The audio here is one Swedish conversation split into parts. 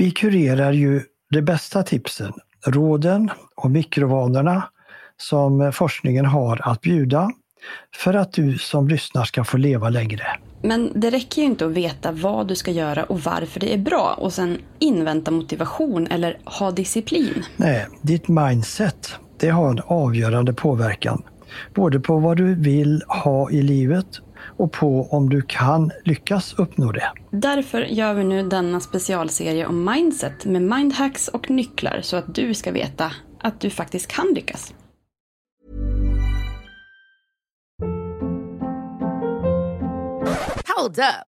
Vi kurerar ju de bästa tipsen, råden och mikrovanorna som forskningen har att bjuda för att du som lyssnar ska få leva längre. Men det räcker ju inte att veta vad du ska göra och varför det är bra och sen invänta motivation eller ha disciplin. Nej, ditt mindset, det har en avgörande påverkan. Både på vad du vill ha i livet och på om du kan lyckas uppnå det. Därför gör vi nu denna specialserie om mindset med mindhacks och nycklar så att du ska veta att du faktiskt kan lyckas. Hold up.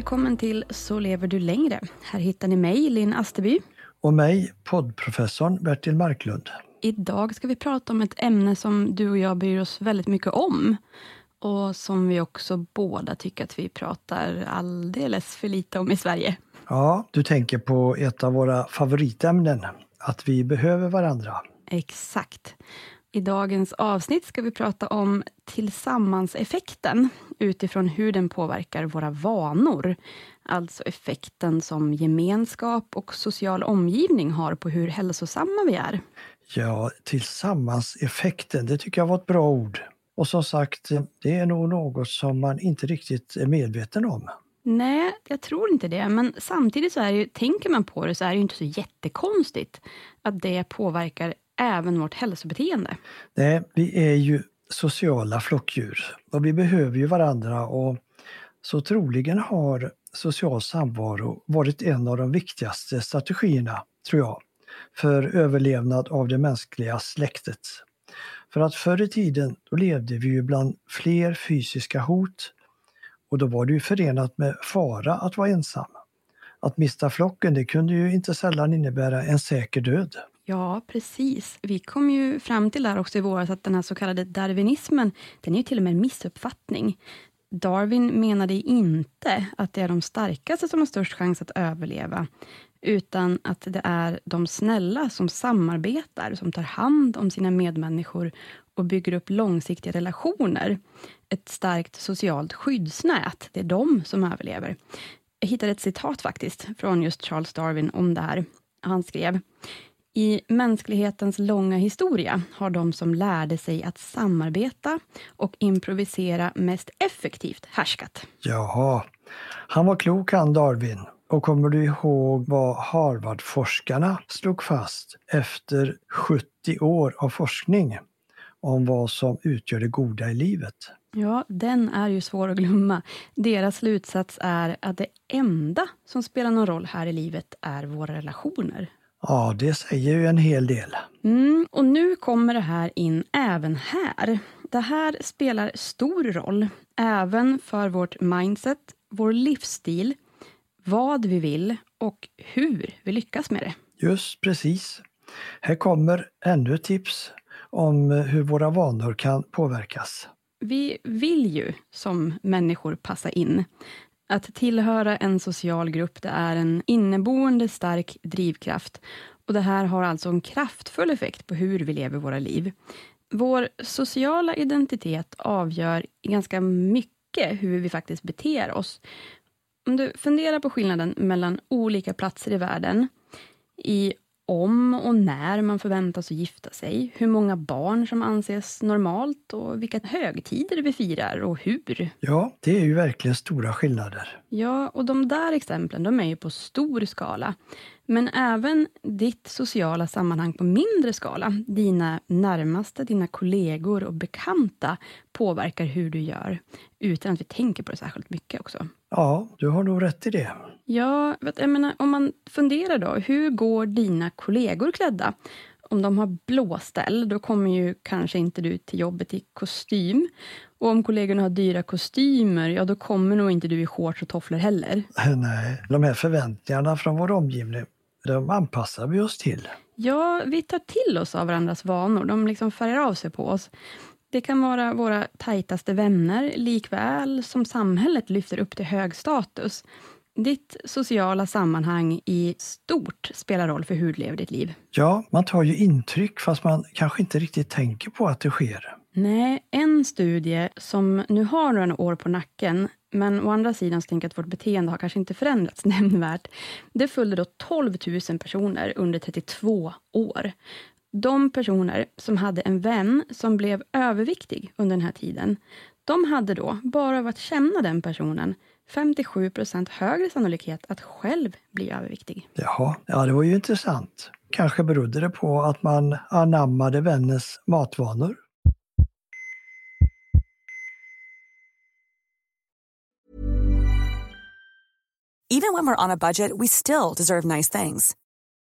Välkommen till Så lever du längre. Här hittar ni mig, Linn Asterby. Och mig, poddprofessorn Bertil Marklund. Idag ska vi prata om ett ämne som du och jag bryr oss väldigt mycket om. Och som vi också båda tycker att vi pratar alldeles för lite om i Sverige. Ja, du tänker på ett av våra favoritämnen, att vi behöver varandra. Exakt. I dagens avsnitt ska vi prata om tillsammanseffekten utifrån hur den påverkar våra vanor. Alltså effekten som gemenskap och social omgivning har på hur hälsosamma vi är. Ja, tillsammanseffekten, det tycker jag var ett bra ord. Och som sagt, det är nog något som man inte riktigt är medveten om. Nej, jag tror inte det. Men samtidigt så är det ju, tänker man på det så är det inte så jättekonstigt att det påverkar även vårt hälsobeteende. Nej, vi är ju sociala flockdjur och vi behöver ju varandra och så troligen har social samvaro varit en av de viktigaste strategierna, tror jag, för överlevnad av det mänskliga släktet. För att förr i tiden då levde vi ju bland fler fysiska hot och då var det ju förenat med fara att vara ensam. Att mista flocken det kunde ju inte sällan innebära en säker död. Ja, precis. Vi kom ju fram till där också i våras att den här så kallade darwinismen, den är ju till och med en missuppfattning. Darwin menade inte att det är de starkaste som har störst chans att överleva, utan att det är de snälla som samarbetar, som tar hand om sina medmänniskor och bygger upp långsiktiga relationer. Ett starkt socialt skyddsnät, det är de som överlever. Jag hittade ett citat faktiskt från just Charles Darwin om det här. Han skrev i mänsklighetens långa historia har de som lärde sig att samarbeta och improvisera mest effektivt härskat. Jaha, han var klok han Darwin. Och kommer du ihåg vad Harvard-forskarna slog fast efter 70 år av forskning om vad som utgör det goda i livet? Ja, den är ju svår att glömma. Deras slutsats är att det enda som spelar någon roll här i livet är våra relationer. Ja, det säger ju en hel del. Mm, och nu kommer det här in även här. Det här spelar stor roll, även för vårt mindset, vår livsstil, vad vi vill och hur vi lyckas med det. Just precis. Här kommer ännu tips om hur våra vanor kan påverkas. Vi vill ju som människor passa in. Att tillhöra en social grupp det är en inneboende stark drivkraft och det här har alltså en kraftfull effekt på hur vi lever våra liv. Vår sociala identitet avgör ganska mycket hur vi faktiskt beter oss. Om du funderar på skillnaden mellan olika platser i världen, i om och när man förväntas att gifta sig, hur många barn som anses normalt och vilka högtider vi firar och hur. Ja, det är ju verkligen stora skillnader. Ja, och de där exemplen de är ju på stor skala. Men även ditt sociala sammanhang på mindre skala, dina närmaste, dina kollegor och bekanta påverkar hur du gör, utan att vi tänker på det särskilt mycket också. Ja, du har nog rätt i det. Ja, jag menar, om man funderar då, hur går dina kollegor klädda? Om de har blåställ, då kommer ju kanske inte du till jobbet i kostym. Och om kollegorna har dyra kostymer, ja då kommer nog inte du i shorts och tofflor heller. Nej, de här förväntningarna från vår omgivning, de anpassar vi oss till. Ja, vi tar till oss av varandras vanor. De liksom färgar av sig på oss. Det kan vara våra tajtaste vänner, likväl som samhället lyfter upp till hög status. Ditt sociala sammanhang i stort spelar roll för hur du lever ditt liv. Ja, man tar ju intryck fast man kanske inte riktigt tänker på att det sker. Nej, en studie som nu har några år på nacken, men å andra sidan så tänker jag att vårt beteende har kanske inte förändrats nämnvärt. Det följde då 12 000 personer under 32 år. De personer som hade en vän som blev överviktig under den här tiden, de hade då, bara av att känna den personen, 57 procent högre sannolikhet att själv bli överviktig. Jaha, ja det var ju intressant. Kanske berodde det på att man anammade vännens matvanor. Even when we're on a budget we still deserve nice things.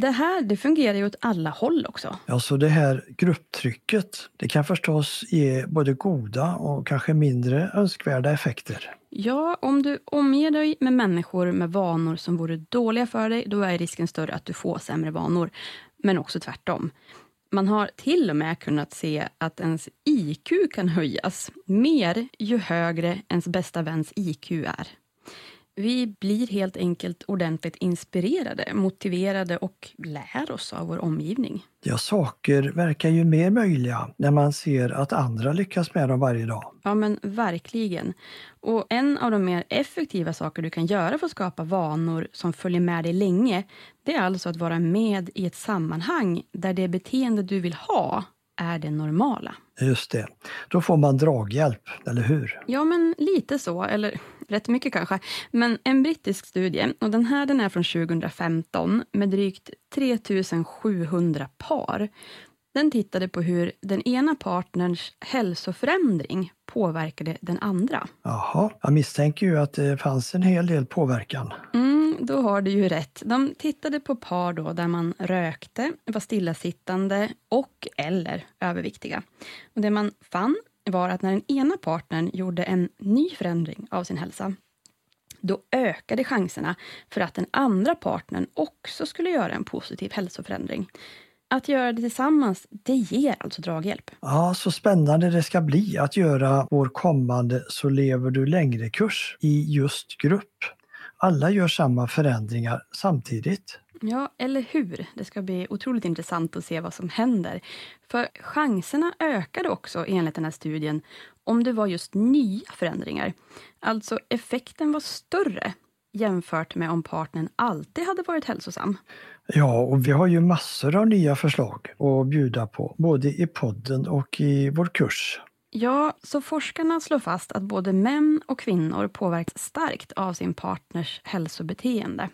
Det här det fungerar ju åt alla håll också. Ja, så det här grupptrycket, det kan förstås ge både goda och kanske mindre önskvärda effekter. Ja, om du omger dig med människor med vanor som vore dåliga för dig, då är risken större att du får sämre vanor. Men också tvärtom. Man har till och med kunnat se att ens IQ kan höjas mer ju högre ens bästa väns IQ är. Vi blir helt enkelt ordentligt inspirerade, motiverade och lär oss av vår omgivning. Ja, saker verkar ju mer möjliga när man ser att andra lyckas med dem varje dag. Ja, men verkligen. Och en av de mer effektiva saker du kan göra för att skapa vanor som följer med dig länge, det är alltså att vara med i ett sammanhang där det beteende du vill ha är det normala. Just det. Då får man draghjälp, eller hur? Ja, men lite så. Eller rätt mycket kanske. Men en brittisk studie, och den här den är från 2015 med drygt 3700 par. Den tittade på hur den ena partners hälsoförändring påverkade den andra. Jaha, jag misstänker ju att det fanns en hel del påverkan. Mm, då har du ju rätt. De tittade på par då där man rökte, var stillasittande och eller överviktiga. Och det man fann var att när den ena partnern gjorde en ny förändring av sin hälsa, då ökade chanserna för att den andra partnern också skulle göra en positiv hälsoförändring. Att göra det tillsammans, det ger alltså draghjälp. Ja, så spännande det ska bli att göra vår kommande Så lever du längre-kurs i just grupp. Alla gör samma förändringar samtidigt. Ja, eller hur? Det ska bli otroligt intressant att se vad som händer. För chanserna ökade också enligt den här studien om det var just nya förändringar. Alltså effekten var större jämfört med om partnern alltid hade varit hälsosam. Ja, och vi har ju massor av nya förslag att bjuda på, både i podden och i vår kurs. Ja, så forskarna slår fast att både män och kvinnor påverkas starkt av sin partners hälsobeteende.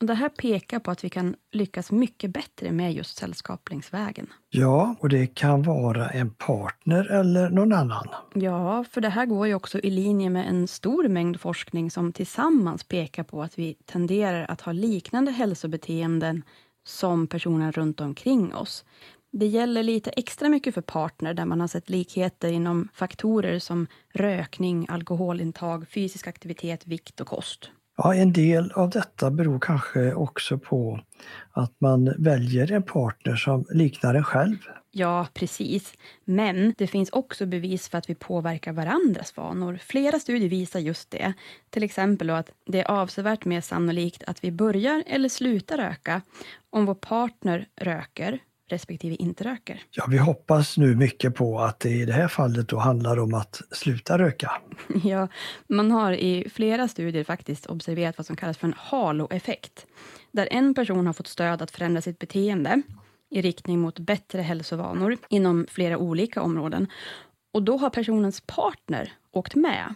Och det här pekar på att vi kan lyckas mycket bättre med just sällskaplingsvägen. Ja, och det kan vara en partner eller någon annan. Ja, för det här går ju också i linje med en stor mängd forskning som tillsammans pekar på att vi tenderar att ha liknande hälsobeteenden som personer runt omkring oss. Det gäller lite extra mycket för partner där man har sett likheter inom faktorer som rökning, alkoholintag, fysisk aktivitet, vikt och kost. Ja, en del av detta beror kanske också på att man väljer en partner som liknar en själv. Ja, precis. Men det finns också bevis för att vi påverkar varandras vanor. Flera studier visar just det. Till exempel att det är avsevärt mer sannolikt att vi börjar eller slutar röka om vår partner röker respektive inte röker. Ja, vi hoppas nu mycket på att det i det här fallet då handlar om att sluta röka. Ja, man har i flera studier faktiskt observerat vad som kallas för en halo-effekt. Där en person har fått stöd att förändra sitt beteende i riktning mot bättre hälsovanor inom flera olika områden. Och då har personens partner åkt med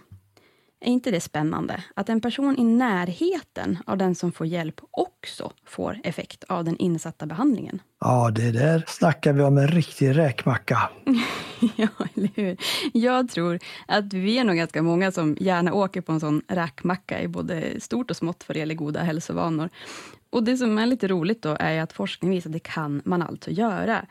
är inte det spännande? Att en person i närheten av den som får hjälp också får effekt av den insatta behandlingen. Ja, det där snackar vi om en riktig räkmacka. ja, eller hur? Jag tror att vi är nog ganska många som gärna åker på en sån räkmacka i både stort och smått vad det gäller goda hälsovanor. Och det som är lite roligt då är att forskning visar att det kan man alltså göra.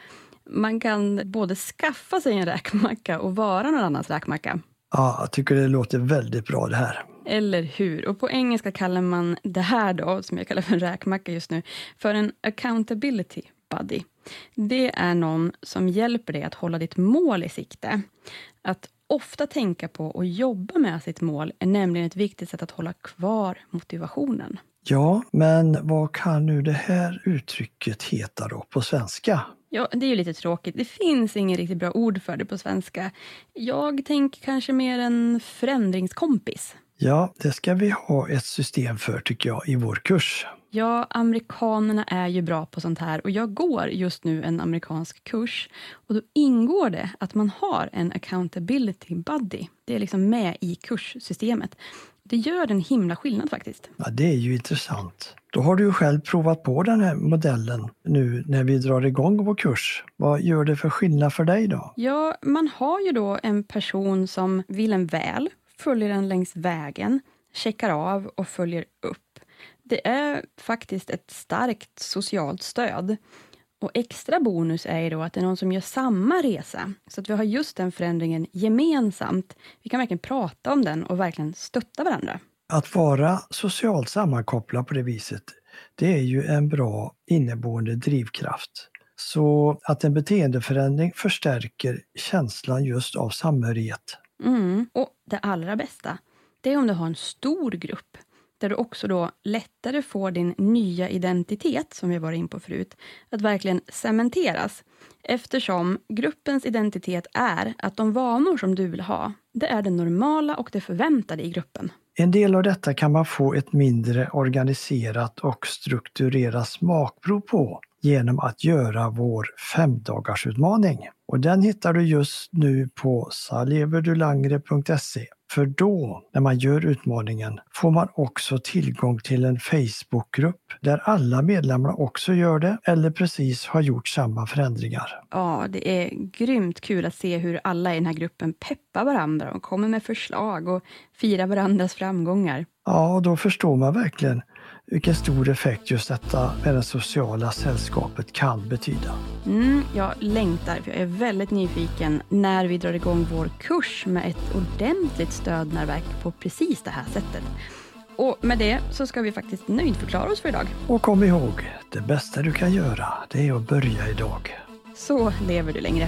Man kan både skaffa sig en räkmacka och vara någon annans räkmacka. Ja, jag tycker det låter väldigt bra det här. Eller hur? Och på engelska kallar man det här då, som jag kallar för en räkmacka just nu, för en accountability buddy. Det är någon som hjälper dig att hålla ditt mål i sikte. Att ofta tänka på och jobba med sitt mål är nämligen ett viktigt sätt att hålla kvar motivationen. Ja, men vad kan nu det här uttrycket heta då på svenska? Ja, det är ju lite tråkigt. Det finns inget riktigt bra ord för det på svenska. Jag tänker kanske mer en förändringskompis. Ja, det ska vi ha ett system för tycker jag i vår kurs. Ja, amerikanerna är ju bra på sånt här och jag går just nu en amerikansk kurs och då ingår det att man har en accountability buddy. Det är liksom med i kurssystemet. Det gör en himla skillnad faktiskt. Ja, det är ju intressant. Då har du ju själv provat på den här modellen nu när vi drar igång vår kurs. Vad gör det för skillnad för dig då? Ja, man har ju då en person som vill en väl, följer en längs vägen, checkar av och följer upp. Det är faktiskt ett starkt socialt stöd. Och extra bonus är ju då att det är någon som gör samma resa, så att vi har just den förändringen gemensamt. Vi kan verkligen prata om den och verkligen stötta varandra. Att vara socialt sammankopplad på det viset, det är ju en bra inneboende drivkraft Så att en beteendeförändring förstärker känslan just av samhörighet. Mm. Och det allra bästa, det är om du har en stor grupp där du också då lättare får din nya identitet, som vi var in på förut, att verkligen cementeras. Eftersom gruppens identitet är att de vanor som du vill ha, det är det normala och det förväntade i gruppen. En del av detta kan man få ett mindre organiserat och strukturerat smakprov på genom att göra vår femdagarsutmaning. Och den hittar du just nu på saleverdulangre.se. För då, när man gör utmaningen, får man också tillgång till en Facebookgrupp där alla medlemmar också gör det eller precis har gjort samma förändringar. Ja, det är grymt kul att se hur alla i den här gruppen peppar varandra och kommer med förslag och firar varandras framgångar. Ja, då förstår man verkligen vilken stor effekt just detta med det sociala sällskapet kan betyda. Mm, jag längtar, för jag är väldigt nyfiken när vi drar igång vår kurs med ett ordentligt stödnätverk på precis det här sättet. Och med det så ska vi faktiskt nöjdförklara oss för idag. Och kom ihåg, det bästa du kan göra, det är att börja idag. Så lever du längre.